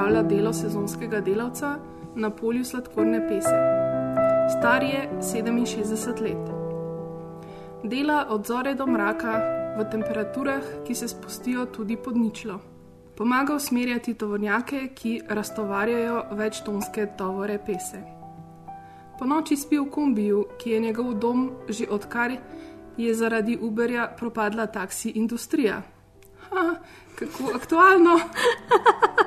Opravlja delo sezonskega delavca na polju sladkorne pese. Star je 67 let. Dela od zore do mraka v temperaturah, ki se spustijo tudi pod ničlo. Pomaga usmerjati tovornjake, ki raztovarjajo večtonske tovore pese. Po noči spi v kombiju, ki je njegov dom že odkar je zaradi Uberja propadla taksi industrija. Ha, kako aktualno.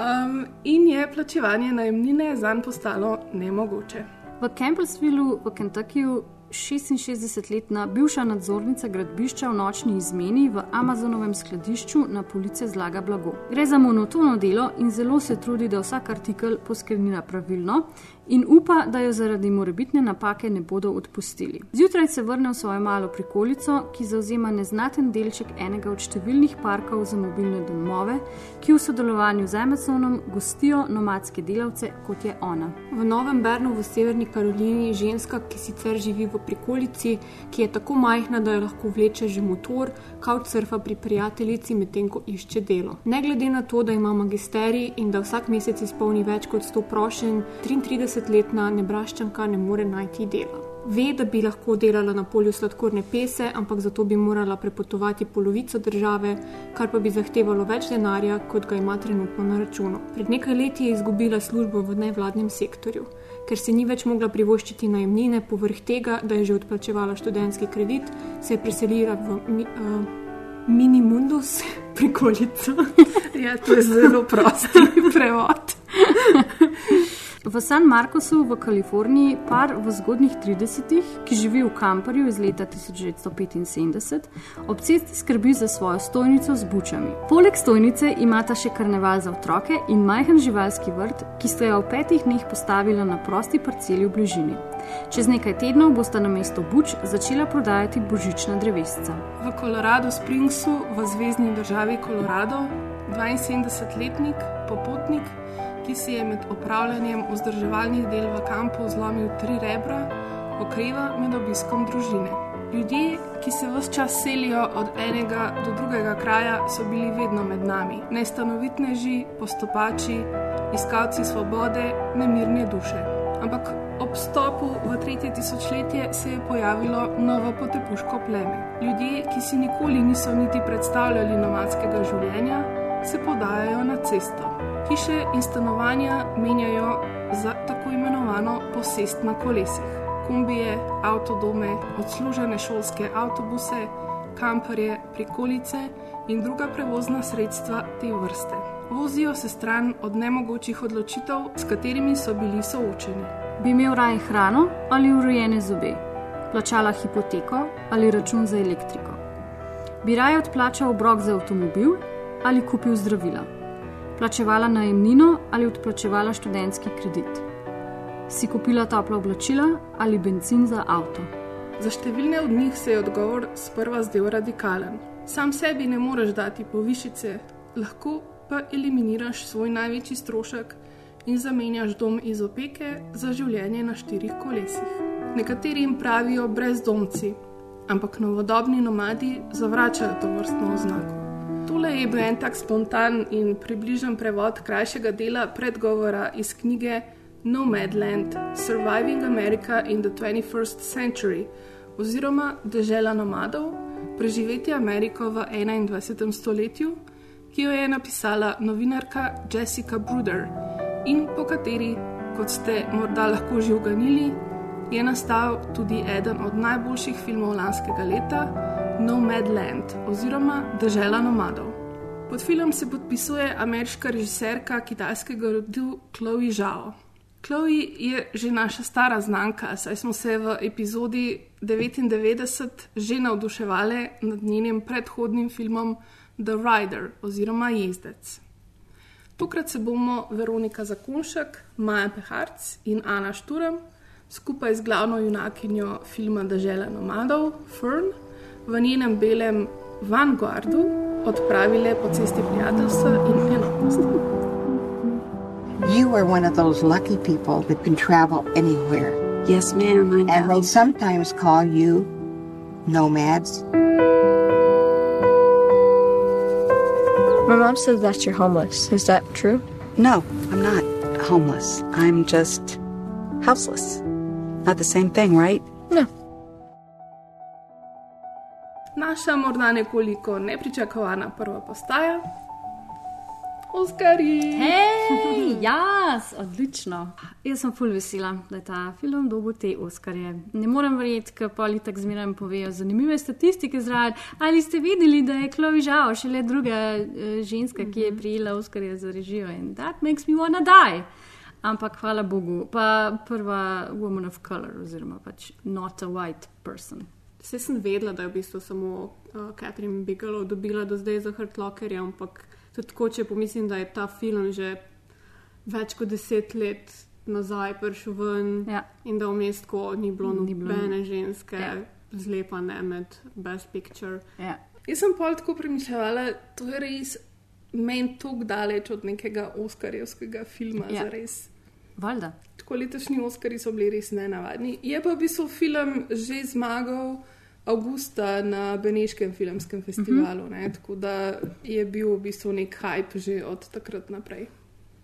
Um, in je plačevanje najemnine zanj postalo nemogoče. V Campbellsvillu v Kentuckyju 66-letna bivša nadzornica gradbišča v nočni izmeni v Amazonovem skladišču na police zlaga blago. Gre za monotono delo in zelo se trudi, da vsak artikel poskrbnina pravilno in upa, da jo zaradi morebitne napake ne bodo odpustili. Zjutraj se vrne v svojo malo prikolico, ki zauzema neznaten delček enega od številnih parkov za mobilne domove, ki v sodelovanju z Amazonom gostijo nomadske delavce, kot je ona. V Novem Bernu v Severni Karolini ženska, ki sicer živi v prikolici, ki je tako majhna, da jo lahko vleče že motor, couchsurfa pri prijateljici, medtem ko išče delo. Ne glede na to, da ima magisterij in da vsak mesec izpolni več kot 100 prošenj, 33-letna nebraščanka ne more najti dela. Ve, da bi lahko delala na polju sladkorne pese, ampak zato bi morala prepotovati polovico države, kar pa bi zahtevalo več denarja, kot ga ima trenutno na računu. Pred nekaj leti je izgubila službo v nevladnem sektorju, ker se ni več mogla privoščiti najemnine, povrh tega, da je že odplačevala študentski kredit, se je preselila v mi, uh, Minimundus, prikolico. Ja, to je zelo prost prevod. V San Marcosu v Kaliforniji par v zgodnjih 30-ih, ki živi v kamperju iz leta 1975, ob cesti skrbi za svojo stojnico z bučami. Poleg stojnice imata še karneval za otroke in majhen živalski vrt, ki sta jo v petih dneh postavila na prosti parceli v bližini. Čez nekaj tednov bosta na mesto buč začela prodajati božična drevesca. V Colorado Springsu, v zvezdni državi Colorado, 72-letnik, popotnik, ki si je med opravljanjem vzdrževalnih del v kampu zlomil tri rebra, okreva med obiskom družine. Ljudje, ki se vse čas selijo od enega do drugega kraja, so bili vedno med nami. Nestanovitneži, postopači, iskalci svobode, nemirne duše. Ampak ob stopu v tretje tisočletje se je pojavilo novo potepuško pleme. Ljudje, ki si nikoli niso niti predstavljali nomadskega življenja, se podajajo na cesto. Hiše in stanovanja menjajo za tako imenovano posest na kolesih. Kombije, avtodome, odslužene šolske avtobuse, kamperje, prikolice in druga prevozna sredstva te vrste. Vozijo se stran od nemogočih odločitev, s katerimi so bili soočeni. Bi imel raje hrano ali urejene zobe, plačala hipoteko ali račun za elektriko. Bi raje odplačal obrok za avtomobil ali kupil zdravila plačevala najemnino ali odplačevala študentski kredit. Si kupila topla oblačila ali benzin za avto. Za številne od njih se je odgovor sprva zdel radikalen. Sam sebi ne moreš dati povišice, lahko pa eliminiraš svoj največji strošek in zamenjaš dom iz opeke za življenje na štirih kolesih. Nekateri jim pravijo brezdomci, ampak novodobni nomadi zavračajo to vrstno oznako. Tole je bil en tak spontan in približen prevod krajšega dela predgovora iz knjige Nomadland: Surviving America in the 21st Century oziroma Dežela nomadov: Preživeti Ameriko v 21. stoletju, ki jo je napisala novinarka Jessica Bruder in po kateri, kot ste morda lahko že uganili, je nastal tudi eden od najboljših filmov lanskega leta, Nomadland oziroma Država nomadov. Pod film se podpisuje ameriška režiserka kitajskega rodu Chloe Zhao. Chloe je že naša stara znanka, saj smo se v epizodi 99 že navduševali nad njenim predhodnim filmom The Rider oziroma Jezdec. Tokrat se bomo Veronika Zakonšek, Maja Peharc in Ana Šturem skupaj z glavno junakinjo filma Država nomadov Fern v njenem belem Vanguardu odpravile po cesti prijateljstva in enotnosti. You are one of those lucky people that can travel anywhere. Yes, ma'am, I know. And they sometimes call you nomads. My mom says that you're homeless. Is that true? No, I'm not homeless. I'm just houseless. Not the same thing, right? No. Naša morda nekoliko nepričakovana prva postaja. Oskari! Hej, jaz, odlično. Jaz sem full vesela, da je ta film dobil te Oskarje. Ne morem verjeti, ker pa ali tako zmeraj povejo zanimive statistike zraven. Ali ste videli, da je Chloe Žao šele druga uh, ženska, ki je prijela Oskarje za režijo in that makes me wanna die. Ampak hvala Bogu, pa prva woman of color, oziroma pač not a white person. Vse sem vedela, da je v bistvu samo uh, Catherine Bigelow dobila do zdaj za Hurt Lockerja, ampak tudi tako, če pomislim, da je ta film že več kot deset let nazaj prišel ven Ja. in da vmes tako ni bilo nobene ženske Ja. zlepane med Best Picture. Ja. Jaz sem pol tako premišljala, to je res meni tako daleč od nekega oskarjevskega filma, ja. za res. Valjda. Tako letošnji Oskari so bili res nenavadni. Je pa v bistvu film že zmagal avgusta na Beneškem filmskem festivalu, Mhm. ne? tako da je bil v bistvu nek hype že od takrat naprej.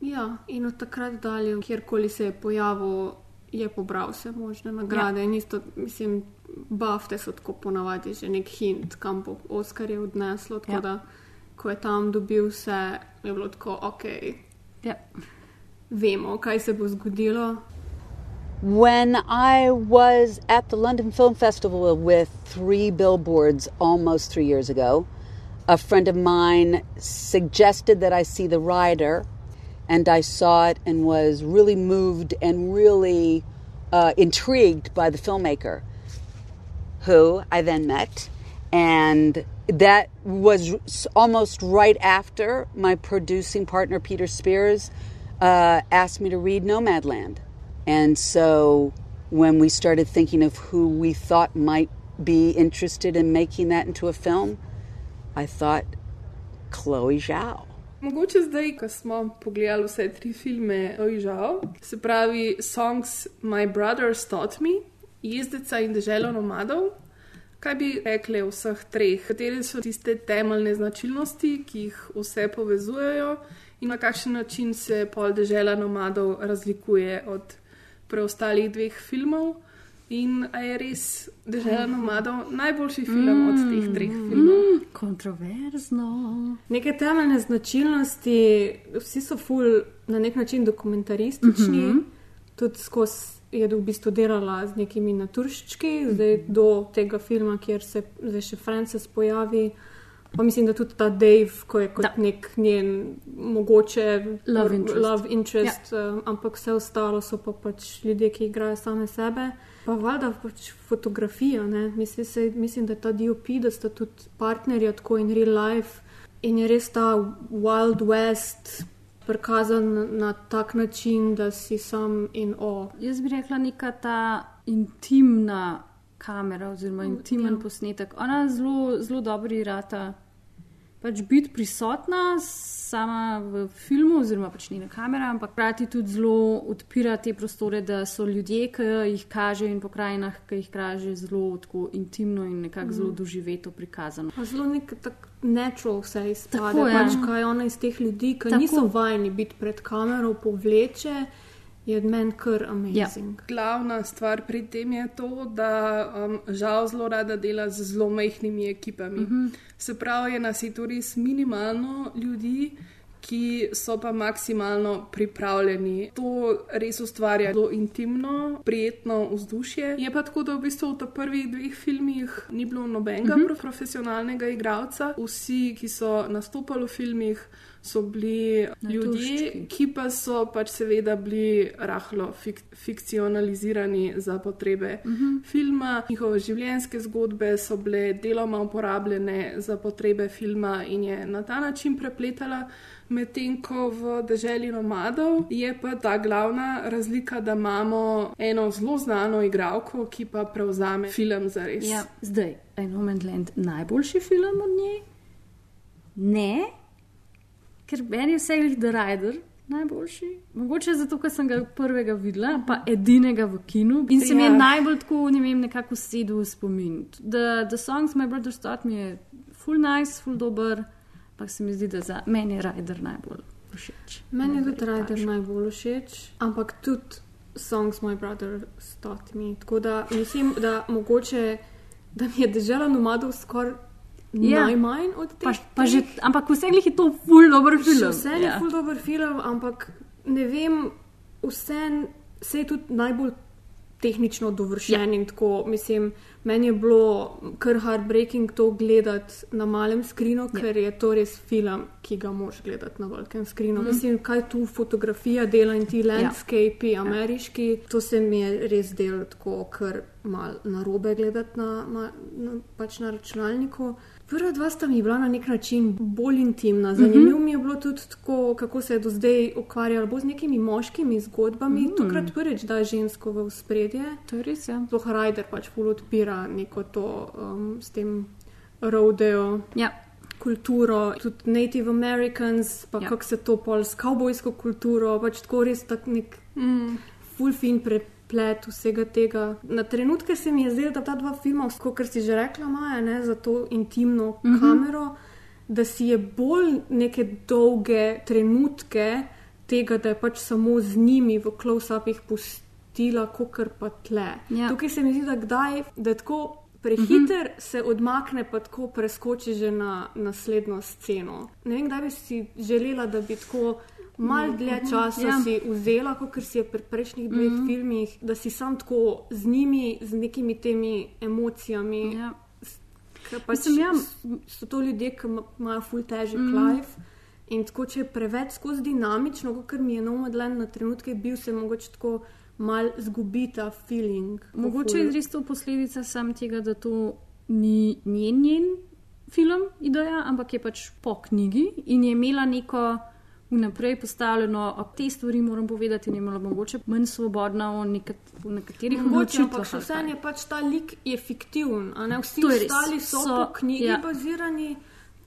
Ja, in od takrat dalje, kjerkoli se je pojavil, je pobral vse možne nagrade. Ja. Isto, mislim, bafte so tako ponavadi že nek hint, kam bo Oskar je odneslo. Tako ja. da, ko je tam dobil vse, je bilo tako, ok, Ja. Vemo, kaj se bo zgodilo. When I was at the London Film Festival with three billboards almost three years ago, a friend of mine suggested that I see The Rider, and I saw it and was really moved and really uh, intrigued by the filmmaker, who I then met. And that was almost right after my producing partner, Peter Spears, uh, asked me to read Nomadland. And so when we started thinking of who we thought might be interested in making that into a film, I thought Chloe Zhao. Mogoče zdaj, ko smo pogledali vse tri filme Ojžal, se pravi Songs My Brothers Taught Me, Jezdeca in Deželo nomadov, kaj bi rekli o vseh treh, katere so tiste temeljne značilnosti, ki jih vse povezujejo in na kakšen način se pol Dežela nomadov razlikuje od preostalih dveh filmov. In a je res Dežela nomadov najboljši film od teh treh filmov? Kontroverzno. Neke temeljne značilnosti, vsi so ful na nek način dokumentaristični, mm -hmm. tudi skozi je v bistvu delala z nekimi naturščki, zdaj do tega filma, kjer se zdaj še Frances pojavi. Pa mislim, da tudi ta Dave, ko je kot Da. nek njen mogoče Love interest. love interest ja. um, ampak vse ostalo so pa pač ljudje, ki igrajo same sebe. Pa valjda pač fotografija, ne? mislim, se, mislim, da je ta DOP, da sta tudi partnerja tako in real life in je res ta Wild West prikazan na, na tak način, da si sam in o. Jaz bi rekla, neka ta intimna kamera oziroma intimen ja. posnetek. Ona zelo, zelo dobro irata. Pač biti prisotna sama v filmu, oziroma pač njena kamera, ampak hkrati tudi zelo odpira te prostore, da so ljudje, ki jih kaže in pokrajinah, ki jih kaže, zelo tako intimno in nekako zelo doživeto prikazano. Pa zelo nek tak natural vse izpade, Tako, ja. pač kaj ona iz teh ljudi, ki niso vajeni biti pred kamero, povleče, je meni kar amazing. Glavna stvar pri tem je to, da um, žal zelo rada dela z zelo majhnimi ekipami. Uh -huh. Se pravi, je nas je to res minimalno ljudi, ki so pa maksimalno pripravljeni. To res ustvarja zelo intimno, prijetno vzdušje. Je pa tako, da v bistvu v teh prvih dveh filmih ni bilo nobenega uh -huh. profesionalnega igralca. Vsi, ki so nastopali v filmih, so bili ljudje, ki pa so pač seveda bili rahlo fik fikcionalizirani za potrebe uh -huh. filma. Njihove življenjske zgodbe so bile deloma uporabljene za potrebe filma in je na ta način prepletala. Medtem ko v državi nomadov je pa ta glavna razlika, da imamo eno zelo znano igralko, ki pa prevzame film za res. Ja, zdaj, je Nomadland najboljši film od nje? Ne, ker meni je vse jih The Rider. Najboljši. Mogoče zato, ker sem ga prvega videla, pa edinega v kinu. In se mi je Ja. najbolj tako, ne vem, nekako sedel v spomin. The, the songs My Brother's Taught mi je full nice, full dober, pa se mi zdi, da za meni je Rider najbolj všeč. Meni je tudi Rider paše. najbolj všeč, ampak tudi songs My Brother Start Me. Tako da mislim, da mogoče, da mi je država nomadov skoraj Ja. najmanj od teh. Pa, pa že, ampak vse je to full dober film. Vse je Ja. ful dober film, ampak ne vem, vse se je tudi najbolj tehnično dovršen ja. in tako, mislim, meni je bilo kar heartbreaking to gledati na malem skrinu, ja. ker je to res film, ki ga moš gledati na velikem skrinu. Mm. Mislim, kaj tu fotografija dela in ti landscape, ja. ameriški, to se mi je res del tako, kar mal narobe gledati na, na, na, pač na računalniku. Prva dva sta mi bila na nek način bolj intimna. Zanimivo mi je bilo tudi tako, kako se je do zdaj ukvarjala z nekimi moškimi zgodbami. Mm. Tokrat prvič da žensko v spredje. To je res, ja. Zelo Rajder pač ful odpira neko to um, s tem rodeo. Ja. Kulturo, tudi Native Americans, pa Ja. ja. kako se to pol s kavbojsko kulturo, pač tako res tak nek Mm. full fin preplet vsega tega. Na trenutke se mi je zdelo, da ta dva filma, kot si že rekla, Maja, ne, za to intimno mm -hmm. kamero, da si je bolj neke dolge trenutke tega, da je pač samo z njimi v close-upih pustila, kot pa tle. Ja. Tukaj se mi zdi, da kdaj, da je tako. Prehiter mm -hmm. se odmakne, pa tako preskoči že na naslednjo sceno. Ne vem, kdaj bi si želela, da bi tako malo dlje časa Ja. si vzela, kot si je pri prejšnjih dveh mm -hmm. filmih, da si sam tako z njimi, z nekimi temi emocijami. Ja. Pač Mislim, ja. So to ljudje, ki ima- imajo full težek mm. life. In tako, če je preveč skozi dinamično, kot mi je Nomadland na trenutke bil, se mogoče tako mal zgubi ta feeling. Mogoče ful- je res to posledica sam tega, da to ni njen, njen film, ideja, ampak je pač po knjigi in je imela neko vnaprej postavljeno, o te stvari moram povedati, in je imela mogoče manj svobodna o nekat, v nekaterih Mogoče, ampak vseeno je pač ta lik je fiktiven, a ne vsi ostali so, So- po knjigi ja. bazirani,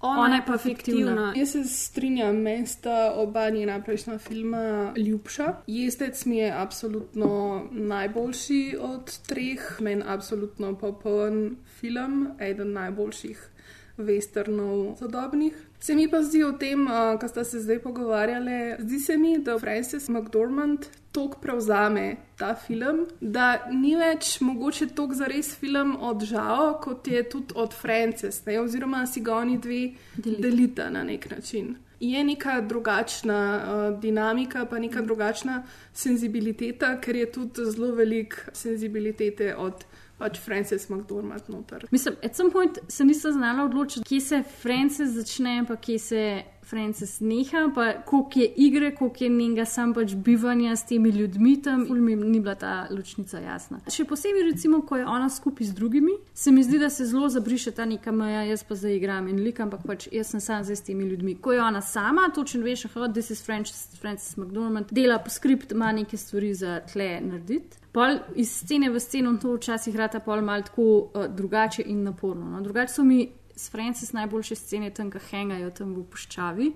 ona, Ona je pa fiktivna. Jaz se strinjam, meni sta oba njena prejšnja filma ljubša. Jezdec mi je absolutno najboljši od treh, meni absolutno popoln film, eden najboljših westernov sodobnih. Se mi pa zdi o tem, kar sta se zdaj pogovarjali, zdi se mi, da Frances McDormand toliko prevzame ta film, da ni več mogoče toliko za res film od Žao, kot je tudi od Frances, ne? oziroma si ga oni dve Delita. delita na nek način. Je neka drugačna uh, dinamika, pa neka drugačna senzibiliteta, ker je tudi zelo velik senzibilitete od pač Frances McDormand noter. Mislim, at some point se nisem znala odločiti, kje se Frances začne, pa kje se Frances neha, pa koliko je igre, koliko je njenega sam pač bivanja s temi ljudmi tam. Ful mi ni bila ta ločnica jasna. Še posebej, recimo, ko je ona skupaj z drugimi, se mi zdi, da se zelo zabriše ta neka meja, jaz pa zdaj igram in lik, ampak pač jaz sem sam zdaj s temi ljudmi. Ko je ona sama, točno veš, oh, this is Frances, Frances McDormand, dela po skript, ima neke stvari za tle narediti. Pol iz scene v sceno to včasih rata pol mal tako uh, drugače in naporno. No? Drugače so mi s Francis najboljše scene tam, ki hengajo tam v puščavi.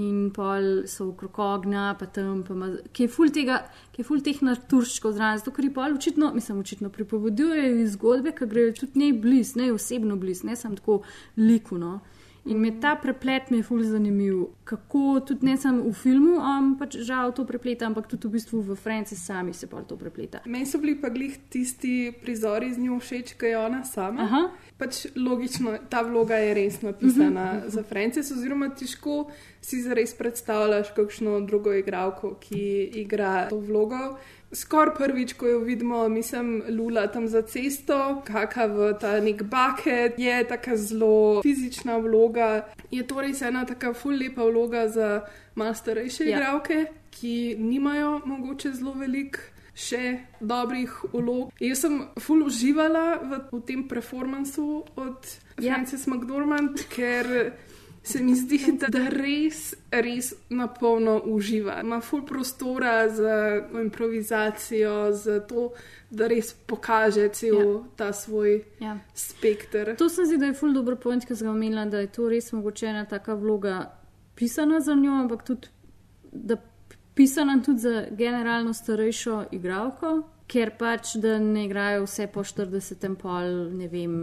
In pol so okrog ognja, pa tam, pa ma, ki je ful tega, ki je ful teh naturščkov zraven, zato ker je pol očitno, mislim, očitno pripovedujejo zgodbe, ki grejo tudi nej bliz, nej osebno bliz, ne samo tako likuno. In me ta preplet mi je fully zanimiv. Kako tudi ne samo v filmu, um, pač žal to prepleta, ampak tudi v bistvu v Franci sami se pa to prepleta. Meni so bili pa glih tisti prizori z njo všeč, ki je ona sama. Aha. Pač logično, ta vloga je res napisana uh -huh. za Frances, oziroma težko si zares predstavljaš kakšno drugo igralko, ki igra to vlogo. Skoraj prvič, ko jo vidimo, mislim, lula tam za cesto, kaka v ta nek bucket, je tako zelo fizična vloga. Je to res ena tako ful lepa vloga za malo starejše ja. igralke, ki nimajo mogoče zelo velik. Še dobrih vlog. Jaz sem ful uživala v, v tem performancu od ja. Frances McDormand, ker se mi zdi, da, da res, res na polno uživa. Ima ful prostora za improvizacijo, za to, da res pokaže cel ja. ta svoj Ja. spektr. To se zdi, da je ful dobro point, ki sem ga omenila, da je to res mogoče ena taka vloga pisana za njo, ampak tudi da pisana tudi za generalno starejšo igralko, ker pač da ne igrajo vse po 40. pol, ne vem.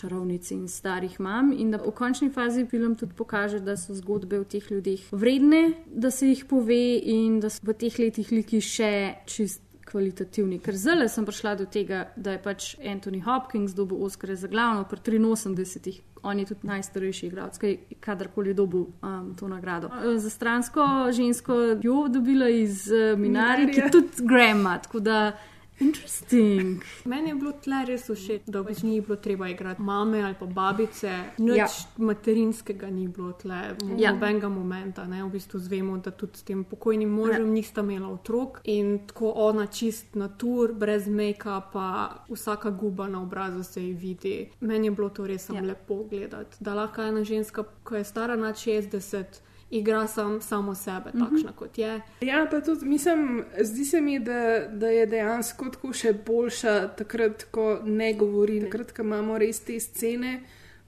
Čarovnici in starih mam, in da v končni fazi film tudi pokaže, da so zgodbe o teh ljudeh vredne, da se jih pove, in da so v teh letih liki še čist kvalitativni. Ker zdaj sem prišla do tega, da je pač Anthony Hopkins dobil Oscar za glavno pri 83. On je tudi najstarejši igralec, ki je kadarkoli dobil um, to nagrado. Za stransko žensko jo dobila iz uh, Minari, ki Minarija. tudi Grandma, tako da interesting. Meni je bilo tle res všeč, da pač ni bilo treba igrati mame ali pa babice, nič Ja. ja. materinskega ni bilo tle, Ja. nobenega momenta. Ne? V bistvu zvemo, da tudi s tem pokojnim možem ja. nista imela otrok in tako ona čist natur, brez make-upa, vsaka guba na obrazu se ji vidi. Meni je bilo to res Ja. ja. lepo gledati, da lahko ena ženska, ko je stara nad 60, igra sam, samo sebe, Mhm. takšna kot je. Ja, pa tudi mislim, zdi se mi, da, da je dejansko tako še boljša takrat, ko ne govori, takrat, ko imamo res te scene.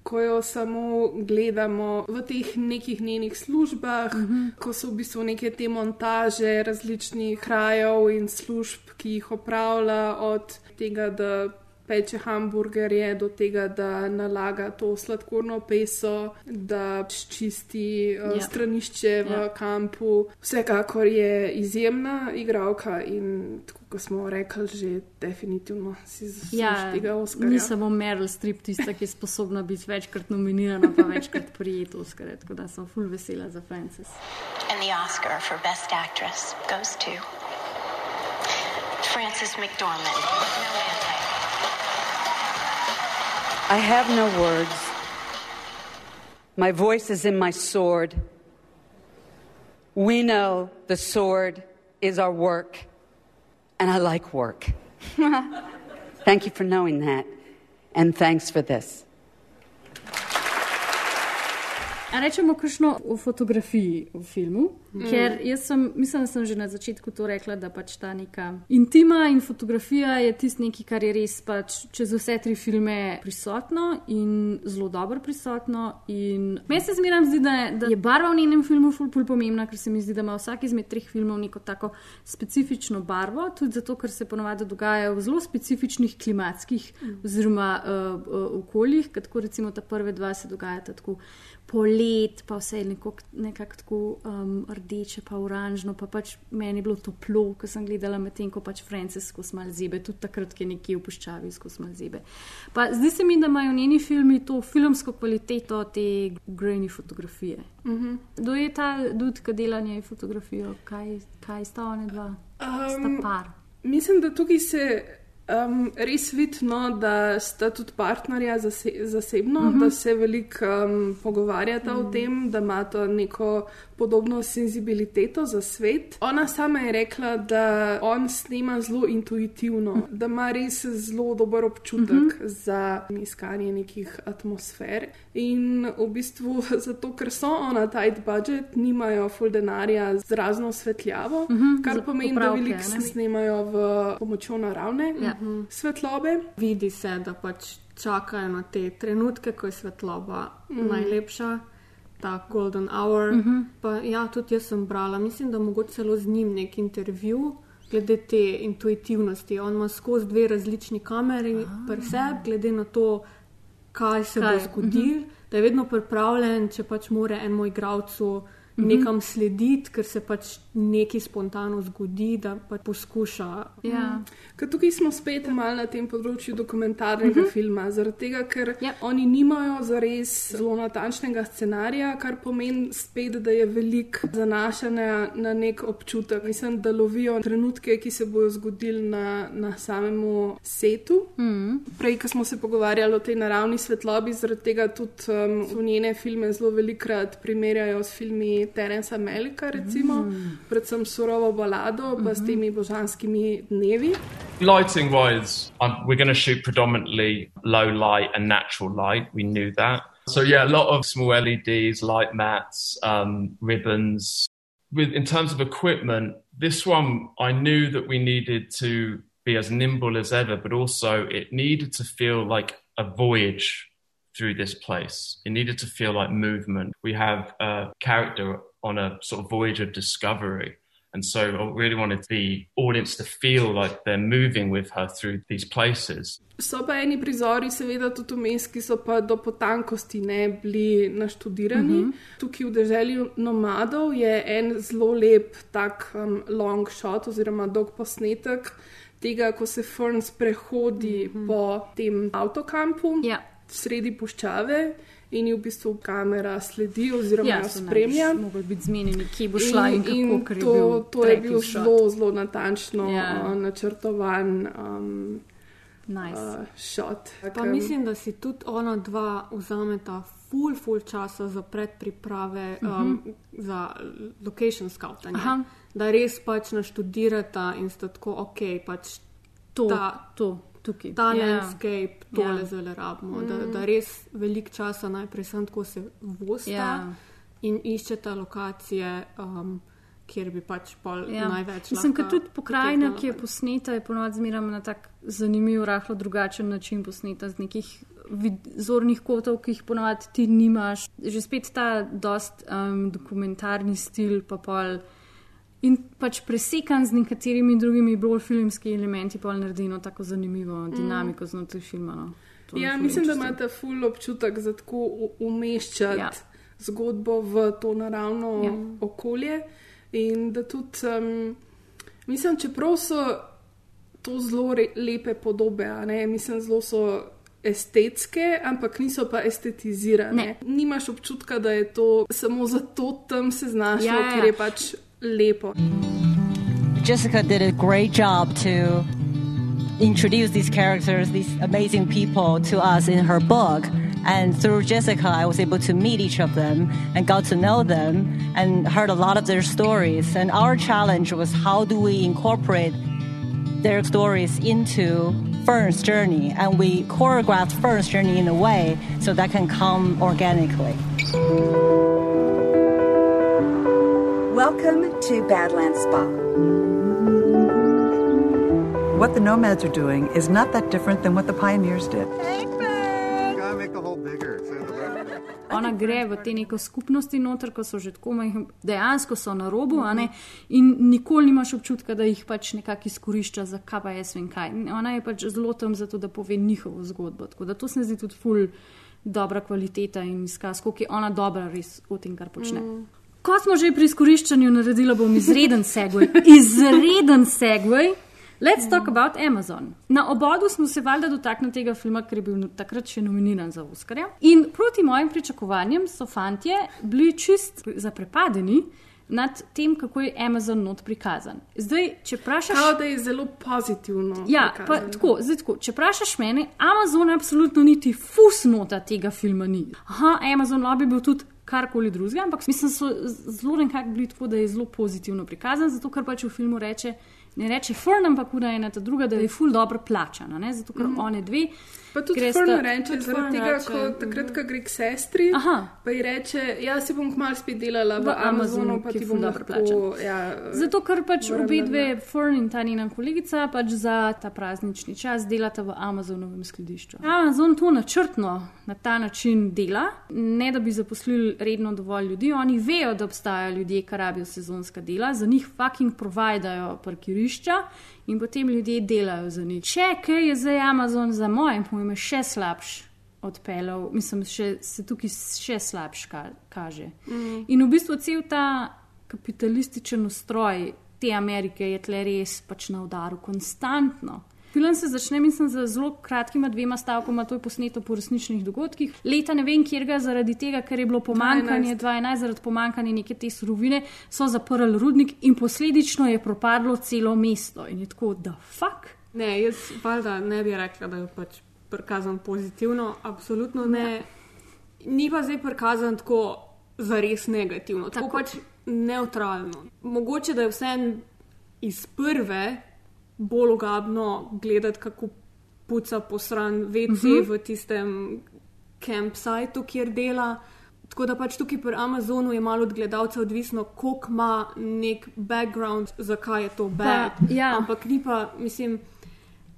Ko jo samo gledamo v teh nekih njenih službah, uh -huh. ko so v bistvu neke te montaže različnih krajev in služb, ki jih opravlja, od tega, da peče hamburgerje, do tega, da nalaga to sladkorno peso, da čisti uh, Ja. stranišče v Ja. kampu. Vsekakor je izjemna igralka in tako kot smo rekli, že definitivno si zasluži Ja, tega Oscarja. ni samo Meryl Streep tista, ki je sposobna biti večkrat nominirana, pa večkrat prijeti Oscar. Tako da sem full vesela za Frances. And the Oscar for Best Actress goes to Frances McDormand. No. I have no words. My voice is in my sword. We know the sword is our work, and I like work. Thank you for knowing that, and thanks for this. A rečemo kakšno o fotografiji v filmu, mm. ker jaz sem, mislim, da sem že na začetku to rekla, da pač ta neka intima in fotografija je tisto nekaj, kar je res pač čez vse tri filme prisotno in zelo dobro prisotno. In meni se zmeraj zdi, da, da je barva v njenem filmu ful, ful pomembna, ker se mi zdi, da ima vsak izmed treh filmov neko tako specifično barvo, tudi zato, ker se ponovadi dogajajo v zelo specifičnih klimatskih oziroma uh, uh, okoljih, kot recimo ta prve dva se dogajata tako polet, pa vse je nekako nekak tako um, rdeče, pa oranžno, pa pač meni je bilo toplo, ko sem gledala medtem, ko pač Frances skozi mal zebe, tudi takrat, ki je nekje v puščavi skozi mal zebe. Pa zdi se mi, da imajo njeni filmi to filmsko kvaliteto te grejni fotografije. Uh -huh. Kdo je ta dud, ki dela njej fotografijo, kaj, kaj sta one dva? Um, sta par. Mislim, da tukaj se um, res vidno, da sta tudi partnerja zase, zasebno, uh -huh. da se veliko um, pogovarjata uh -huh. o tem, da imata neko podobno senzibiliteto za svet. Ona sama je rekla, da on snema zelo intuitivno, uh -huh. da ima res zelo dober občutek uh -huh. za iskanje nekih atmosfer. In v bistvu zato, ker so ona tight budget, nimajo full denarja z razno svetljavo, uh -huh. kar pomeni, da veliko ne? snemajo v pomočjo naravne Ja. Svetlobe. Vidi se, da pač čakajo na te trenutke, ko je svetloba mm. najlepša, ta golden hour. Mm -hmm. pa, ja, tudi jaz sem brala, mislim, da mogoče celo z njim nek intervju. Glede te intuitivnosti, on ima skozi dve različni kameri, pri sebi, glede na to, kaj se Kaj? bo zgodilo, Mhm. da je vedno pripravljen, če pač more enemu igralcu nekam slediti, ker se pač nekaj spontano zgodi, da pač poskuša. Ja. Ker tukaj smo spet malo na tem področju dokumentarnega uh -huh. filma, zaradi tega, ker Ja. oni nimajo zares zelo natančnega scenarija, kar pomeni spet, da je veliko zanašanja na nek občutek. Mislim, da lovijo trenutke, ki se bodo zgodili na, na samemu setu. Mm -hmm. Prej, ko smo se pogovarjali o tej naravni svetlobi, zaradi tega tudi um, v njene filme zelo velikrat primerjajo s filmi Terensa Melika, recimo, mm. predvsem surovo balado, pa mm -hmm. s temi božanskimi dnevi. Lighting wise, um, we're going to shoot predominantly low light and natural light. We knew that. So, yeah, a lot of small LEDs, light mats, um, ribbons. With, in terms of equipment, this one I knew that we needed to be as nimble as ever, but also it needed to feel like a voyage through this place. It needed to feel like movement. We have a character on a sort of voyage of discovery. And so I really wanted the audience to feel like they're moving with her through these places. So pa eni prizori, seveda tudi vmes, ki so pa do potankosti ne bili naštudirani. Uh -huh. Tukaj v deželi nomadov je en zelo lep tak um, long shot oziroma dolg posnetek tega, ko se Fern sprehodi uh -huh. po tem avtokampu Ja. Sredi puščave in ji v bistvu kamera sledi oziroma Ja, spremlja. Mogli biti zmenjeni, kje bo šla in, in kako, ker je to, bil to je bil shot. zelo, zelo natančno Ja. uh, načrtovan um, nice. uh, shot. Pa mislim, da si tudi ona dva vzameta full, full časa za predpriprave, um, uh -huh. za location scouting. Da res pač naštudirata in sta tako, ok, pač to, ta, to, tukaj. ta Ja. landscape, tole Ja. zelo rabimo. Da, da res veliko časa najprej sem tako se vosta Ja. in iščeta lokacije. Um, Kjer bi pač pol Ja. največ. Mislim, da tudi pokrajina, ki je posneta, je ponovadi zmeraj na tak zanimiv, rahlo drugačen način posneta, z nekih zornih kotov, ki jih ponovadi ti nimaš. Že spet ta dost um, dokumentarni stil, pa pol. In pač presekan z nekaterimi drugimi bolj filmskimi elementi, pa naredi eno tako zanimivo dinamiko znotraj filma. No. To Ja, mislim, da imate ful občutek za tako umeščati Ja. zgodbo v to naravno Ja. okolje. In da tudi, um, mislim, čeprav so to zelo re, lepe podobe, mislim, zelo so estetske, ampak niso pa estetizirane. Ne. Nimaš občutka, da je to samo zato tam se znašlo, ja. ja. ker je pač lepo. Jessica did a great job to introduce these characters, these amazing people to us in her book. And through Jessica, I was able to meet each of them and got to know them and heard a lot of their stories. And our challenge was how do we incorporate their stories into Fern's journey? And we choreographed Fern's journey in a way so that can come organically. Welcome to Badlands Spa. What the nomads are doing is not that different than what the pioneers did. Gotta make the hole bigger. Ona gre v te neko skupnosti noter, ko so že tako majhni, dejansko so na robu, a ne, in nikoli nimaš občutka, da jih pač nekako izkorišča za kaj pa jaz vem kaj. Ona je pač zelo tam zato, da pove njihovo zgodbo. Tako da to se mi zdi tudi ful dobra kvaliteta in izkaz, koliko je ona dobra res v tem, kar počne. Mm. Ko smo že pri izkoriščanju, naredila bom izreden segway. Izreden segway. Let's talk about Amazon. Na obodu smo se valjda dotaknili tega filma, ker je bil takrat še nominiran za Oscarja. In proti mojim pričakovanjem so fantje bili čist zaprepadeni nad tem, kako je Amazon not prikazan. Zdaj, če vprašaš. Kao da je zelo pozitivno. Ja, pa, prikazano. tako, zdaj, tako, če vprašaš mene, Amazon absolutno niti fusnota tega filma ni. Aha, Amazon lobby bil tudi karkoli drugega, ampak mislim, da so zelo nekako bili tako, da je zelo pozitivno prikazan, zato ker pač v filmu reče. Ne reče Fern, ampak ura ena ta druga, da je ful dobro plačana, ne? zato ker mm. -hmm. one dve. Pa tudi Fern reče, zaradi tega, reče, ko takrat, ko gre k sestri, Aha. pa ji reče, ja, si bom kmalu spet delala v, V Amazonu, pa ti bom lahko, plačan. ja, Zato, ker pač obe dve, Fern in ta njena kolegica, pač za ta praznični čas delata v Amazonovem skladišču. Amazon to načrtno na ta način dela, ne da bi zaposlili redno dovolj ljudi. Oni vejo, da obstajajo ljudje, ki rabijo sezonska dela, za njih fucking providajo parkirišča in potem ljudje delajo za njih. Če kaj je zdaj Amazon za moje pojme še slabš. odpeljal, mislim, še, se tukaj še slabš ka, kaže. Mm. In v bistvu cel ta kapitalističen ustroj te Amerike je tle res pač na udaru, konstantno. Film se začne, mislim, z zelo kratkima dvema stavkoma, to je posneto po resničnih dogodkih. Leta ne vem, kjer ga zaradi tega, ker je bilo pomankanje 2011, zaradi pomankanja neke te surovine, so zaprli rudnik in posledično je propadlo celo mesto. In je tako, da fuck. Ne, jaz valjda ne bi rekla, da je pač prikazan pozitivno, absolutno ne. Ni pa zdaj prikazan tako zares negativno, tako, tako pač neutralno. Mogoče da je vse iz prve bolj ogabno gledati, kako puca posran VC uh Mhm. -huh. v tistem campsitu, kjer dela. Tako da pač tukaj pri Amazonu je malo od gledalca odvisno, koliko ima nek background, zakaj je to bad. ja. Ampak ni pa, mislim,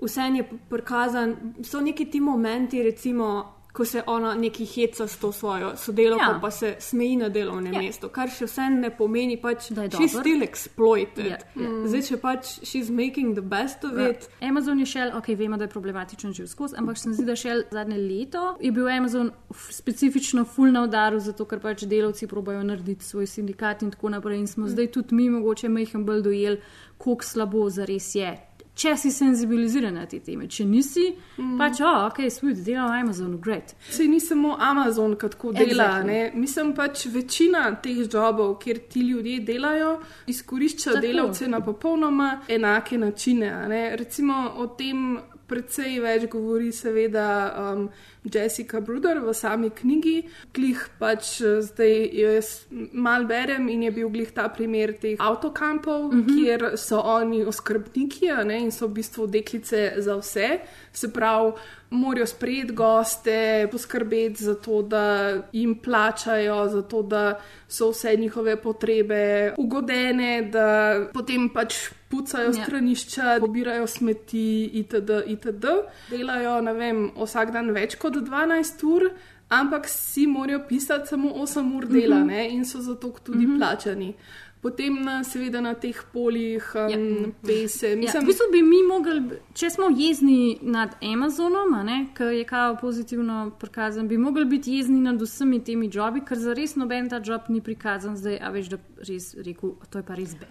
vse je prikazan. So neki ti momenti, recimo, ko se ona neki heca s to svojo sodelavko, Ja. pa se smeji na delovnem Ja. mestu, kar še vse ne pomeni, pač, Da je she's dober. still exploited. Ja, ja. Mm. Zdaj, če pač she's making the best of Ja. it. Amazon je šel, ok, vemo, da je problematičen že skozi, ampak se mi zdi, da šel zadnje leto je bil Amazon specifično full na udaru, zato ker pač delavci probajo narediti svoj sindikat in tako naprej. In smo mm. zdaj tudi mi mogoče majhen bolj dojeli, koliko slabo zares je. Če si senzibiliziran na te teme, če nisi, mm. pač, oh, ok, sweet, delam v Amazonu, great. Sej ni samo Amazon, ki tako dela. Exactly. Ne? Mislim pač večina teh jobov, kjer ti ljudje delajo, izkorišča Tako. delavce na popolnoma enake načine. Recimo o tem precej več govori seveda um, Jessica Bruder v sami knjigi. Glih pač eh, zdaj jaz mal berem in je bil glih ta primer teh avtokampov, mm. -hmm. kjer so oni oskrbniki ne, in so v bistvu deklice za vse. Se pravi, morajo sprejeti goste, poskrbeti za to, da jim plačajo, za to, da so vse njihove potrebe ugodene, da potem pač pucajo Ja. stranišča, pobirajo smeti itd. itd. Delajo, ne vem, vsak dan več kot 12 ur. Ampak si morajo pisati samo 8 ur dela Mhm. ne, in so zato tudi mm -hmm. plačani. Potem, na, seveda, na teh poljih um, ja. pese. Ja, Mislim, v bistvu bi mi mogli, če smo jezni nad Amazonom, ki je kao pozitivno prikazan, bi mogli biti jezni nad vsemi temi jobi, ker za res noben ta job ni prikazan zdaj, a veš, da res rekel, to je pa res bed.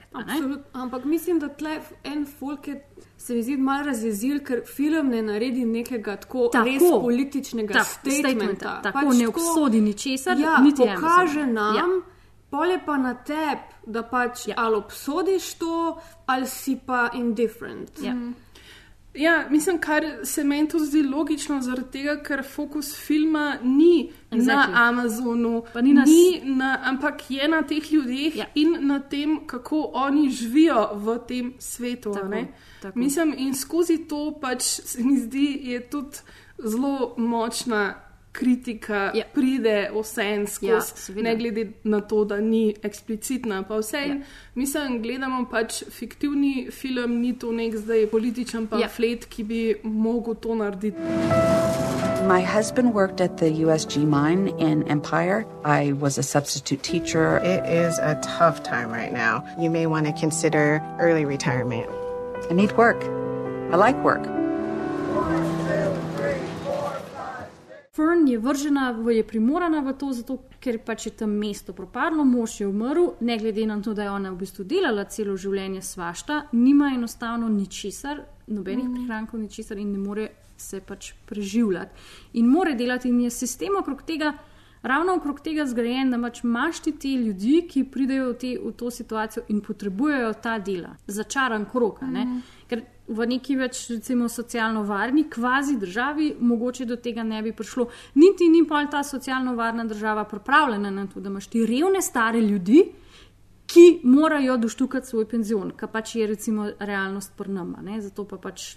ampak mislim, da tle en folk je. Se mi zdi malo razjezil, ker film ne naredi nekega tako, Tako. res političnega Tak, statementa. statementa, tako Pač ne obsodi ničesar, ja, niti pokaže Amazon. nam, Ja. ja. pole pa na tebi, da pač ja. ali obsodiš to, ali si pa indifferent. Ja. Ja, mislim, kar se meni to zdi logično, zaradi tega, ker fokus filma ni exactly. Na Amazonu, Pa ni na ni na, ampak je na teh ljudeh Ja. in na tem, kako oni živijo v tem svetu. Tako, tako. Mislim, in skozi to pač se mi zdi, je tudi zelo močna. Kritika Ja. pride vse skozi, Ja, ja, ne glede na to, da ni eksplicitna. Pa vse, Ja. ja. mislim, gledamo pač fiktivni film, ni to nek zdaj političen pamflet, ja. ki bi mogel to narediti. My husband worked at the USG mine in Empire. I was a substitute teacher. It is a tough time right now. You may want to consider early retirement. I need work. I like work. Fern je vržena, je primorana v to, zato, ker pač je tam mesto propadlo, mož je umrl, ne glede na to, da je ona v bistvu delala celo življenje svašta, nima enostavno ničesar, nobenih mm. prihrankov, ničesar in ne more se pač preživljati. In more delati, in je sistem okrog tega. Ravno okrog tega zgrajen, da pač imaš ti te ljudi, ki pridejo v, te, v to situacijo in potrebujejo ta dela, začaran krok. ne. Ker v neki več, recimo, socialno varni, kvazi državi, mogoče do tega ne bi prišlo. Niti ni pa ta socialno varna država pripravljena na to, da imaš ti revne stare ljudi, ki morajo doštukati svoj penzion, kar pač je recimo realnost prnama. Zato pa pač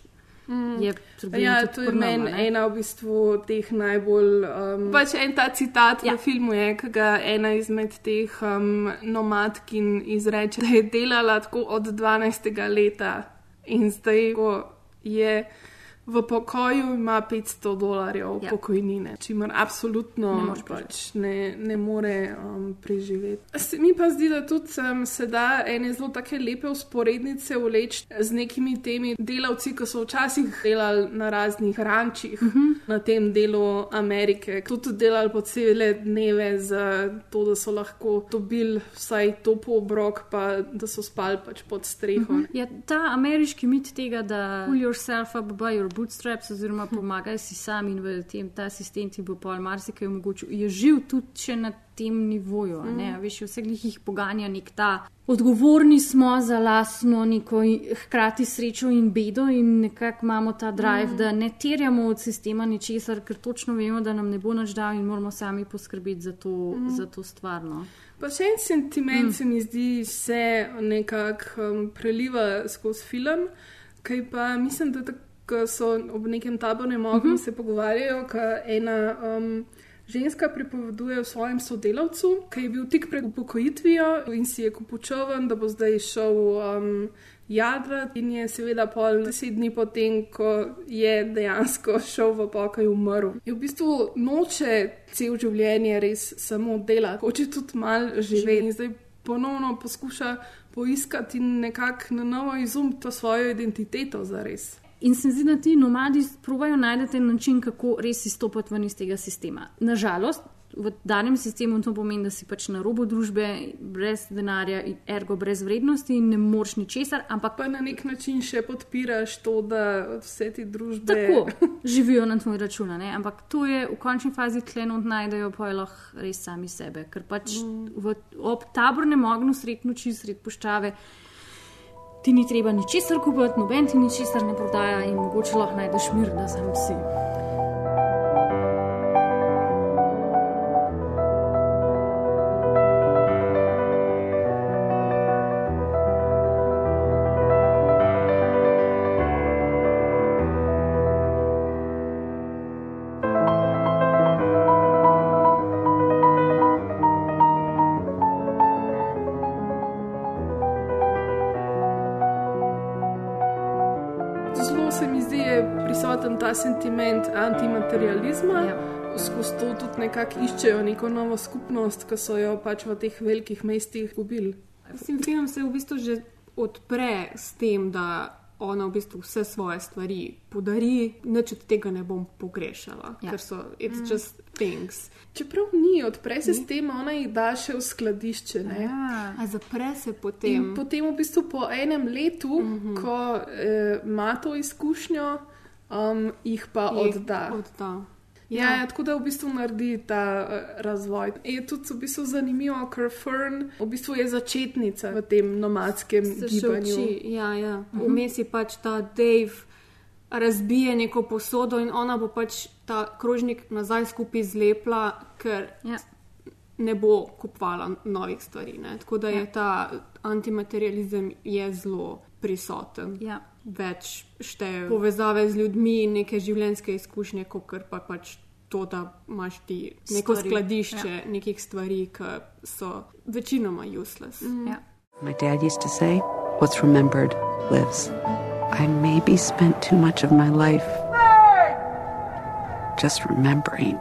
je problem. Ja, to je meni ne. ena v bistvu teh najbolj. Um, pač en ta citat ja. v filmu je, ki ga ena izmed teh um, nomadkin izreče, da je delala tako od 12. leta in zdaj ko je v pokoju ima 500 dolarjev ja. pokojnine, čimer absolutno Ne pač ne, ne more um, preživeti. Se mi pa zdi, da tudi um, se da ene zelo take lepe usporednice vleči z nekimi temi delavci, ki so včasih delali na raznih rančih uh -huh. na tem delu Amerike, ki so tudi delali po cele dneve za to, da so lahko dobili vsaj topo obrok, pa da so spali pač pod streho. Uh -huh. Ja, ta ameriški mit tega, da pull yourself up by your bootstraps, oziroma pomagaj si sam in v tem ta sistem ti bo pol marsikaj omogočil, je živ tudi še na tem nivoju. Mm. Ne? Veš, vse glih jih poganja nek ta. Odgovorni smo za lastno neko hkrati srečo in bedo, in nekako imamo ta drive, Mm. da ne terjamo od sistema ničesar, ker točno vemo, da nam ne bo nič dal in moramo sami poskrbeti za to, Mm. za to stvar. No. Pa še en sentiment mm. se mi zdi, se nekako um, preliva skozi film, kaj pa mislim, da tako so ob nekem tabornem ognju mm -hmm. se pogovarjajo, ka ena. Um, Ženska pripoveduje o svojem sodelavcu, ki je bil tik pred upokojitvijo in si je kupučoven, da bo zdaj šel um, jadrat, in je seveda pol deset dni potem, ko je dejansko šel v pokoj, umrl. Je v bistvu noče cel življenje res samo delati, hoče tudi malo živeti in zdaj ponovno poskuša poiskati in nekako na novo izumiti to svojo identiteto za res. In se mi zdi, da ti nomadi probajo najti način, kako res izstopiti ven iz tega sistema. Nažalost, v danem sistemu to pomeni, da si pač na robu družbe, brez denarja, in ergo brez vrednosti in ne moreš ničesar, ampak pa na nek način še podpiraš to, da vse te družbe tako živijo na tvoj račun. ne. Ampak to je v končni fazi tlenot najdejo pa lahko res sami sebe, ker pač mm. v, ob tabornem ognju sred noči, sred poščave. Ti ni treba ničesar kupiti, noben ti ničesar ne prodaja in mogoče lahko najdeš mir, da sam si. Sentiment antimaterializma. Ja. Skozi to tudi nekako iščejo neko novo skupnost, ki so jo pač v teh velikih mestih gubili. Mislim, film se v bistvu že odpre s tem, da ona v bistvu vse svoje stvari podari, nič od tega ne bom pogrešala, ja. ker so it's mm. just things. Čeprav ni, odpre se ni? s tem, ona jih da še v skladišče. Ne? Ja. A zapre se potem. In potem v bistvu po enem letu, mm. -hmm. ko eh, ima to izkušnjo, um, jih pa Jih odda. odda. Ja, Ja. ja, tako da v bistvu naredi ta uh, razvoj. Je tudi v bistvu zanimivo, ker Fern v bistvu je začetnica v tem nomadskem se gibanju. uči. Ja, ja. Mhm. Vmes je pač ta Dave razbije neko posodo in ona bo pač ta krožnik nazaj skupaj zlepla, ker ja. ne bo kupovala novih stvari. Ne? Tako da je Ja. ta antimaterializem je zelo prisoten. Ja. Več šteje povezave z ljudmi in neke življenjske izkušnje, kot pa pač to, da imaš ti neko Stvari, skladišče ja. nekih stvari, ki so večinoma useless. Mm. Ja. My dad used to say, What's remembered lives. I maybe spent too much of my life just remembering.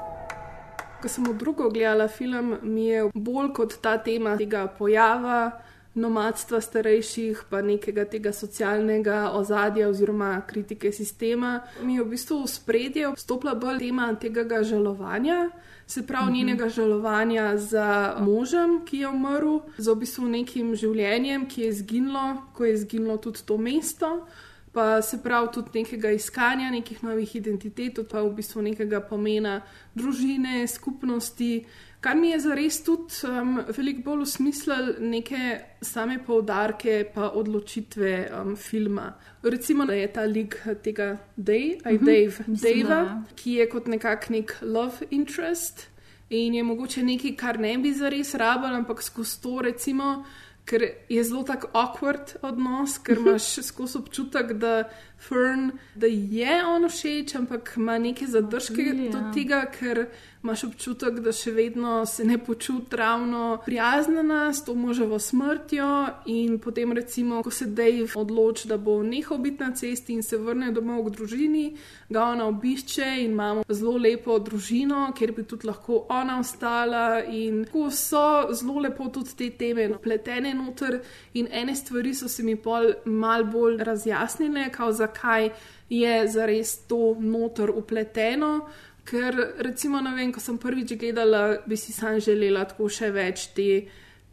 Ko sem v drugo gledala film, mi je bolj kot ta tema tega pojava nomadstva starejših, pa nekega tega socialnega ozadja oziroma kritike sistema, mi je v bistvu v spredje vstopila bolj tema tega žalovanja. Se pravi, -hmm. njenega žalovanja za možem, ki je umrl, za v bistvu nekim življenjem, ki je izginilo, ko je izginilo tudi to mesto, pa se pravi tudi nekega iskanja nekih novih identitet, pa v bistvu nekega pomena družine, skupnosti, kar mi je zares tudi um, veliko bolj usmislil neke same poudarke pa odločitve um, filma. Recimo, da je ta lik tega Dave, aj Mhm, Dave, mislim, da, Dava, ja. ki je kot nekak nek love interest in je mogoče nekaj, kar ne bi zares rabil, ampak skozi to recimo ker je zelo tako awkward odnos, ker imaš skozi občutek, da Fern, da je on všeč, ampak ima neke zadržke Really, do ja. tega, ker imaš občutek, da še vedno se ne počuti ravno prijaznjena s to moževo smrtjo. In potem, recimo, ko se Dave odloči, da bo nehal biti na cesti in se vrne domov k družini, ga ona obišče in imamo zelo lepo družino, kjer bi tudi lahko ona ostala. In tako so zelo lepo tudi te teme napletene noter. In ene stvari so se mi pol mal bolj razjasnile, kao zakaj je zares to noter upleteno. Ker, recimo, ne vem, ko sem prvič gledala, bi si sam želela tako še več te,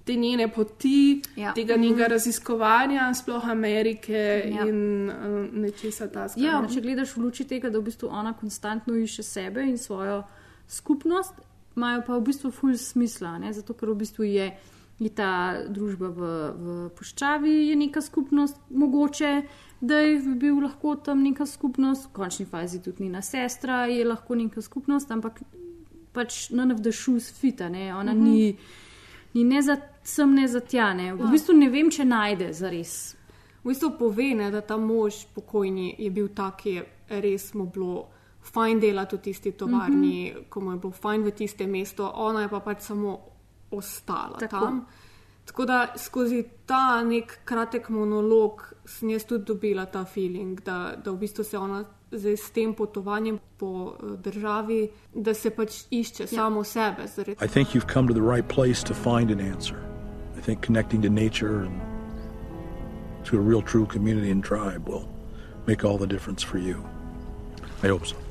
te njene poti, Ja. tega Mhm. njega raziskovanja, sploh Amerike Ja. in uh, nečesa tasga. Ja, no. če gledaš v luči tega, da v bistvu ona konstantno išče sebe in svojo skupnost, imajo pa v bistvu ful smisla, ne? zato ker v bistvu je, je ta družba v, v puščavi, je neka skupnost, mogoče da bi bil lahko tam neka skupnost, v končni fazi tudi njena sestra je lahko neka skupnost, ampak pač none of the shoes fita, ne? ona Mhm. ni, ni ne za sem, ne za tja. Ne? V Ja. bistvu ne vem, če najde za res. V bistvu pove, ne, da ta mož pokojni je bil tak, ki je res mu bilo fajn delati v tisti tovarni, mm -hmm. ko mu je bilo fajn v tistem mestu, ona je pa pač samo ostala. Tako. tam. Tako da skozi ta nek kratek monolog sem jaz tudi dobila ta feeling, da, da v bistvu se ona zdaj s tem potovanjem po eh, državi, da se pač išče ja. samo sebe. Zaradi I think you've come to the right place to find an answer. I think connecting to nature and to a real true community and tribe will make all the difference for you. I hope so.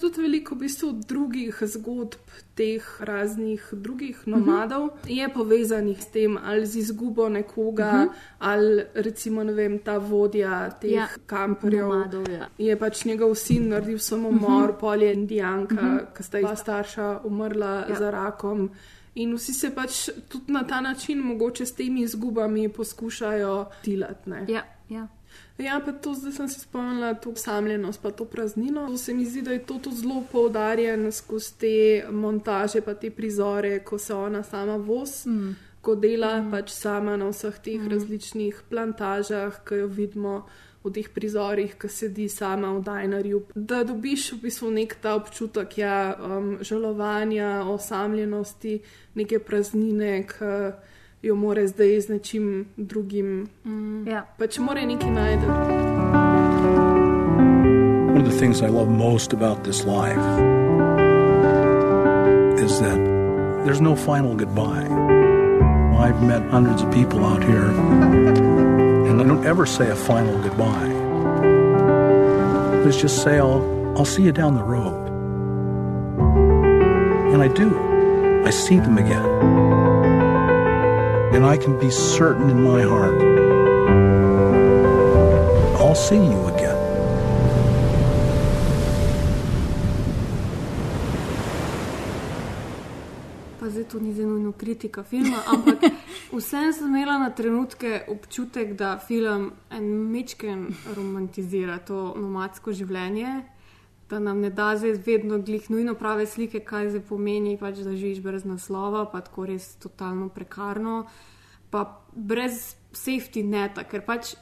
Tudi veliko v bistvu drugih zgodb, teh raznih drugih nomadov uh -huh. je povezanih s tem, ali z izgubo nekoga, uh Mhm. -huh. ali recimo ne vem, ta vodja teh Ja, kamperjev. nomadov, ja. Je pač njegov sin naredil samomor, uh Mhm. -huh. pol je indijanka, uh Mhm. -huh. ki sta ji starša umrla ja. za rakom. In vsi se pač tudi na ta način, mogoče s temi izgubami, poskušajo tilati. ne. Ja, ja. Ja, pa to zdaj sem se spomnila, to osamljenost, pa to praznino. To se mi zdi, da je to tudi zelo poudarjen skozi te montaže, pa te prizore, ko se ona sama voz, Mm. ko dela mm. pač sama na vseh teh Mm. različnih plantažah, ki jo vidimo v teh prizorih, ki sedi sama v Dajnarju. Da dobiš v bistvu nek ta občutek ja, um, žalovanja, osamljenosti, neke praznine, ki jo more zdaj z nečim drugim. Mm. Ja. Pač more nekaj najti. One of the things I love most about this life is that there's no final goodbye. I've met hundreds of people out here, and I don't ever say a final goodbye. Let's just say I'll, I'll see you down the road. And I do. I see them again. And I can be certain in my heart I'll see you again. Pa zdaj to ni zelo nujno kritika filma, ampak vsem sem imela na trenutke občutek, da film en mečken romantizira to nomadsko življenje, da nam ne da zdaj vedno glih nujno prave slike, kaj zdaj pomeni, pač, da živiš brez naslova, pa tako res totalno prekarno, pa brez safety neta, ker pač.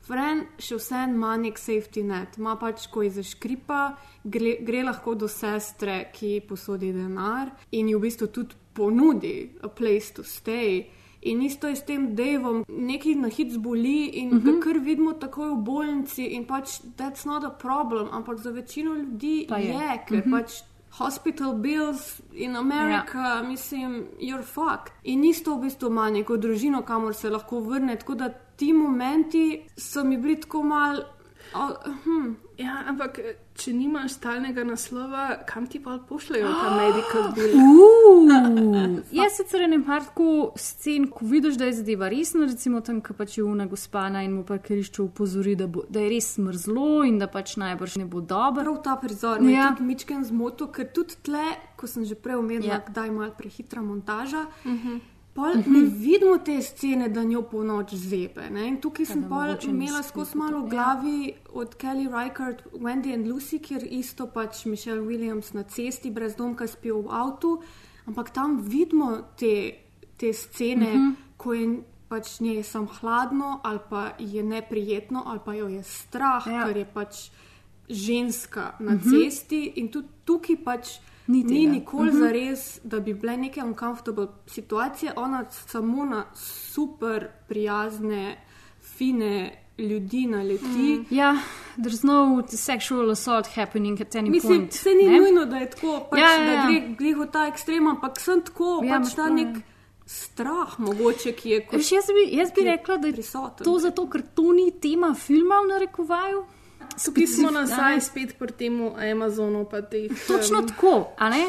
Fren še vsem ima nek safety net, ima pač, ko je zaškripa, gre, gre lahko do sestre, ki posodi denar in ji v bistvu tudi ponudi a place to stay. In isto je s tem Davom, nekaj na hit zboli in uh -huh. ga kar vidimo takoj v bolnici in pač that's not a problem, ampak za večino ljudi Pa je. je, ker uh Mhm. -huh. pač. Hospital bills in Amerika, ja. mislim, you're fucked. In isto v bistvu ima neko družino, kamor se lahko vrne. Tako da ti momenti so mi bili tako mal. Oh, hm. Ja, ampak če nimaš stalnega naslova, kam ti pa pošljajo ta medical bill? Uh, jaz sicer ne par tako scen, ko vidiš, da je zadeva resna, recimo tam, ko pač je una gospana in mu parkirišče upozori, da, bo, da je res smrzlo in da pač najbrž ne bo dobro. Prav ta prizor me Ja. je mičken zmotil, ker tudi tle, ko sem že prej omenila, Ja. ja. kdaj je malo prehitra montaža. Uh -huh. Pol uh -huh. ne vidimo te scene, da njo po noč zebe. Ne? In tukaj sem da pol mogoče imela skozi malo v ja. glavi od Kelly Reichardt, Wendy and Lucy, kjer isto pač Michelle Williams na cesti, brez domka spijo v avtu, ampak tam vidimo te, te scene, uh Mhm. -huh. ko je pač njej je sam hladno, ali pa je neprijetno, ali pa jo je strah, ja. ker je pač ženska na Mhm. cesti. In tudi tukaj pač Ni ni, ni tega. nikoli Mhm. mhm. zares, da bi bile neke uncomfortable situacije, ona samo na super prijazne, fine ljudi naleti. Mm. Ja, there's no sexual assault happening at any Mislim, point. se ni ne? nujno, da je tako, pač, Ja, ja, ja. da gre, gre v ta ekstrem, ampak sem tako, Ja, pač ta nek ja. strah, mogoče, ki je kot. Jaz bi, jaz bi je rekla, da je prisoten. to zato, ker to ni tema filma v narekovaju. Tukaj smo nazaj spet pri tem Amazonu. Teh, Točno em, tako, a ne?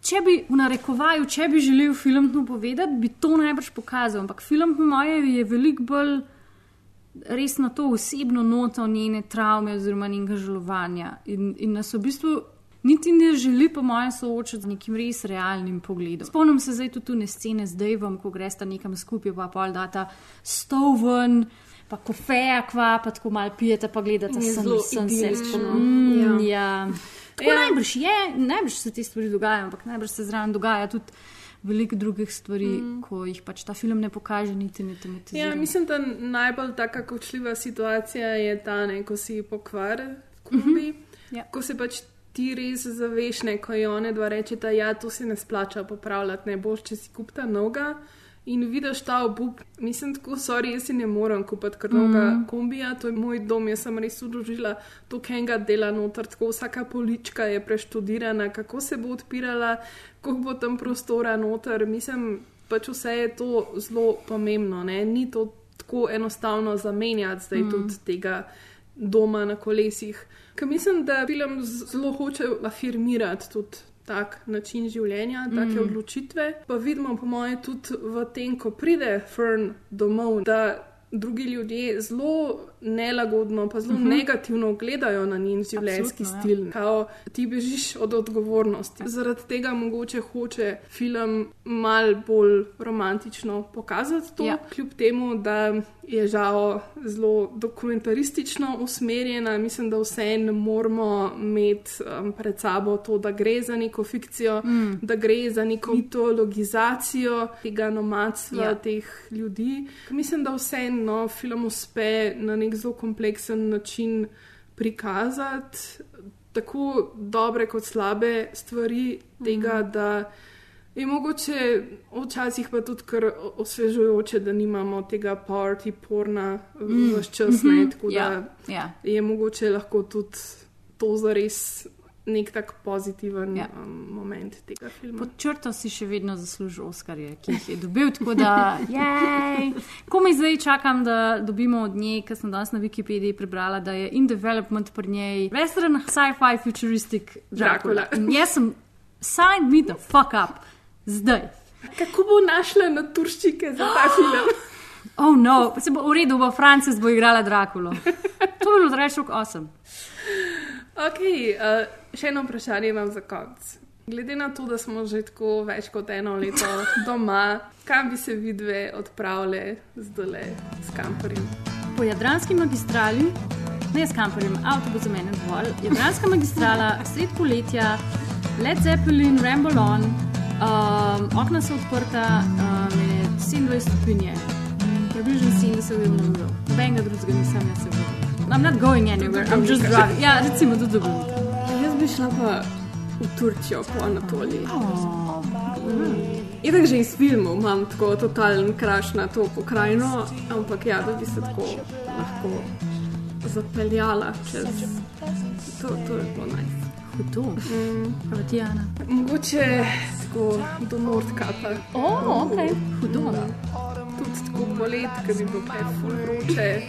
Če bi v narekovaju, če bi želel film to povedati, bi to najbrž pokazal. Ampak film po mojem je veliko bolj res na to osebno noto njene travme oziroma njenega žalovanja. In, in nas v bistvu niti ne želi, po mojem, soočati z nekim res realnim pogledom. Spomnim se zdaj tudi tune scene z Davom, ko gresta nekam skupaj, pa pol data stol ven. Pa kofeja, kva, pa tako malo pijete, pa gledate sem, sem se idilično. Mm, Ja. ja. Tako Ja. najbrž je, najbrž se te stvari dogajajo, ampak najbrž se zraven dogaja tudi veliko drugih stvari, mm. ko jih pač ta film ne pokaže, niti ne tematizira. Ja, mislim, da najbolj taka kočljiva situacija je ta, ne, ko si pokvar kombi, Mhm. Ja. ko se pač ti res zaveš, ne, ko je one dva rečeta, ja, to se ne splača popravljati, ne boš, če si kupta noga. In vidiš ta obup, mislim, tako sorry, jaz si ne morem kupiti Mhm. mm. kombija, to je moj dom, jaz sem res uložila to kenga dela noter, tako vsaka polička je preštudirana, kako se bo odpirala, koliko bo tam prostora noter, mislim, pač vse je to zelo pomembno, ne? ni to tako enostavno zamenjati zdaj mm. tudi tega doma na kolesih. Ker mislim, da film zelo hoče afirmirati tudi tak način življenja, take Mm. odločitve. Pa vidimo, po mojem, tudi v tem, ko pride Fern domov, da drugi ljudje zelo nelagodno, pa zelo uh Mhm. -huh. negativno gledajo na njen življenjski Absolutno, ja. stil. Kao, ti bežiš od odgovornosti. Zaradi tega mogoče hoče film mal bolj romantično pokazati to, Ja. kljub temu, da je žal zelo dokumentaristično usmerjena. Mislim, da vseeno moramo imeti um, pred sabo to, da gre za neko fikcijo, Mm. da gre za neko mitologizacijo tega nomadstva, Ja. ja. teh ljudi. Mislim, da vseeno film uspe na nek zelo kompleksen način prikazati tako dobre kot slabe stvari tega, Mhm. da je mogoče včasih pa tudi kar osvežujoče, da nimamo tega party porna Mm. vse čas. Ne, Mhm. tako Ja, da ja. je mogoče lahko tudi to zares nek tak pozitiven Ja. um, moment tega filma. Pod črto si še vedno zaslužil Oskarje, ki jih je dobil, tako da, jej. Komaj zdaj čakam, da dobimo od nje, ker sem danes na Wikipediji prebrala, da je in development pri njej western, sci-fi, futuristic Dracula. Dracula. In jaz sem, sign me the fuck up, zdaj. Kako bo našla na turščike za ta film? Oh no, se bo v redu, bo Francis bo igrala Drakulo. To bi bilo rečeno osem. Ok, uh, še eno vprašanje imam za konec. Glede na to, da smo že tako več kot eno leto doma, kam bi se vidve odpravile zdaj s kamperjem? Po Jadranski magistrali, ne s kamperjem, avto bo za mene dovolj. Jadranska magistrala, sred poletja, Led Zeppelin, Ramble On, um, okna so odprta, um, je 27 stopinje, približno 70 je na uro. Benga drugega nisem, jaz se vodim. I'm not going anywhere, I'm just driving. Ja, recimo do Dubrovnika. Jaz bi šla pa v Turčijo, po Anatoliji. Oh. Itak že iz filmov imam tako totalen kraš na to pokrajino, ampak ja, da bi se tako lahko zapeljala čez. To, to je bilo naj. Hudo. Mm. Pa ti, Ana? Mogoče tako do Nordkapa. O, ok, hudo. Tudi tako polet, ker bi bilo kaj ful vroče,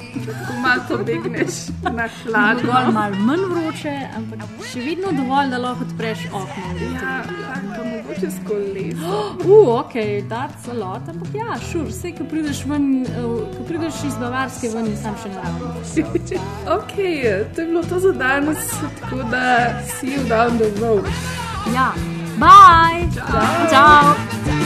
ko malo pobegneš na hladno. Zgolj malo manj vroče, ampak še vedno dovolj, da lahko odpreš okno. Ja, pa mogoče s kolesom. Uh, ok, that's a lot, ampak ja, šur, vse, ko prideš ven, uh, ko prideš iz Bavarske ven in sam še naravno. ok, to je bilo to za danes, tako da see you down the road. Ja, bye! Ciao. Ciao.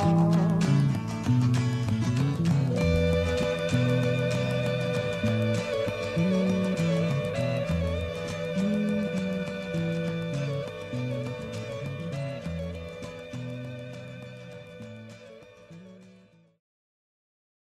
A